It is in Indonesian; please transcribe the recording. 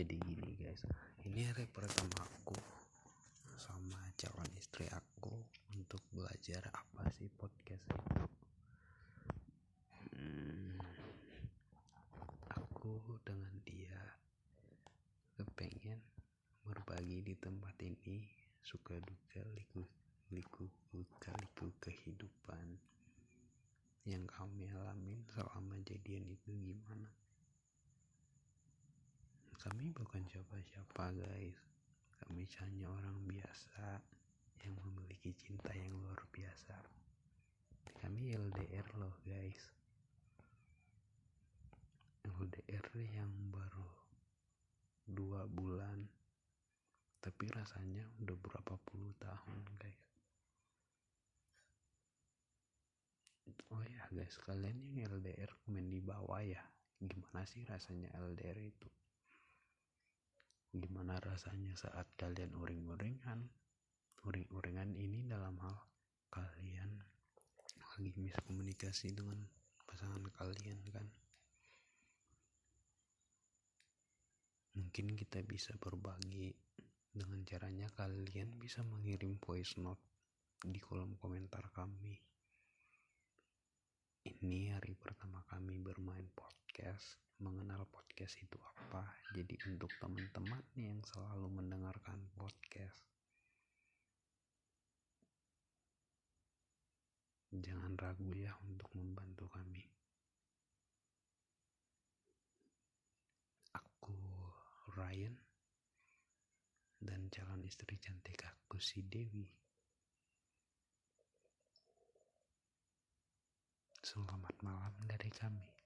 jadi gini guys. Ini hari pertama aku sama calon istri aku untuk belajar apa sih podcast itu? Hmm, aku dengan dia kepengen berbagi di tempat ini suka duka liku liku luka liku kehidupan yang kami alamin selama jadian itu gimana kami bukan siapa-siapa guys. Kami hanya orang biasa yang memiliki cinta yang luar biasa. Kami LDR loh guys. LDR yang baru dua bulan tapi rasanya udah berapa puluh tahun guys. Oh ya guys kalian yang LDR komen di bawah ya gimana sih rasanya LDR itu gimana rasanya saat kalian uring-uringan? Uring-uringan ini dalam hal kalian lagi miskomunikasi dengan pasangan kalian kan? Mungkin kita bisa berbagi dengan caranya kalian bisa mengirim voice note di kolom komentar kami. Ini hari pertama kami bermain podcast mengenal podcast itu apa jadi untuk teman-teman yang selalu mendengarkan podcast jangan ragu ya untuk membantu kami Ryan dan calon istri cantik aku si Dewi. Selamat malam dari kami.